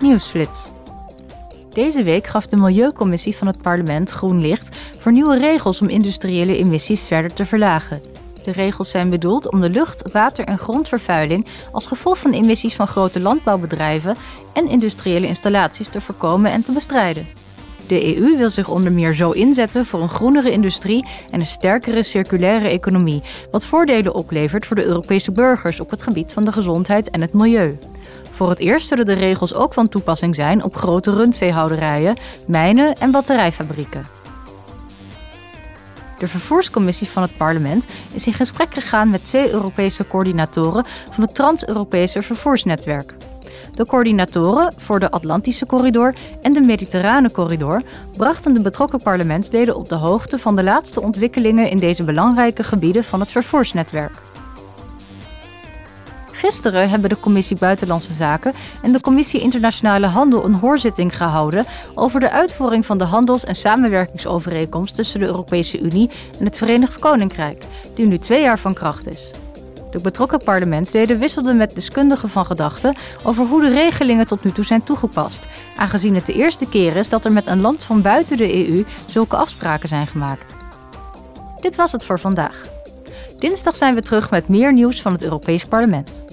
Nieuwsflits. Deze week gaf de Milieucommissie van het parlement groen licht voor nieuwe regels om industriële emissies verder te verlagen. De regels zijn bedoeld om de lucht-, water- en grondvervuiling als gevolg van emissies van grote landbouwbedrijven en industriële installaties te voorkomen en te bestrijden. De EU wil zich onder meer zo inzetten voor een groenere industrie en een sterkere circulaire economie, wat voordelen oplevert voor de Europese burgers op het gebied van de gezondheid en het milieu. Voor het eerst zullen de regels ook van toepassing zijn op grote rundveehouderijen, mijnen en batterijfabrieken. De vervoerscommissie van het parlement is in gesprek gegaan met twee Europese coördinatoren van het Trans-Europese vervoersnetwerk. De coördinatoren voor de Atlantische corridor en de Mediterrane corridor brachten de betrokken parlementsleden op de hoogte van de laatste ontwikkelingen in deze belangrijke gebieden van het vervoersnetwerk. Gisteren hebben de Commissie Buitenlandse Zaken en de Commissie Internationale Handel een hoorzitting gehouden over de uitvoering van de handels- en samenwerkingsovereenkomst tussen de Europese Unie en het Verenigd Koninkrijk, die nu twee jaar van kracht is. De betrokken parlementsleden wisselden met deskundigen van gedachten over hoe de regelingen tot nu toe zijn toegepast, aangezien het de eerste keer is dat er met een land van buiten de EU zulke afspraken zijn gemaakt. Dit was het voor vandaag. Dinsdag zijn we terug met meer nieuws van het Europees Parlement.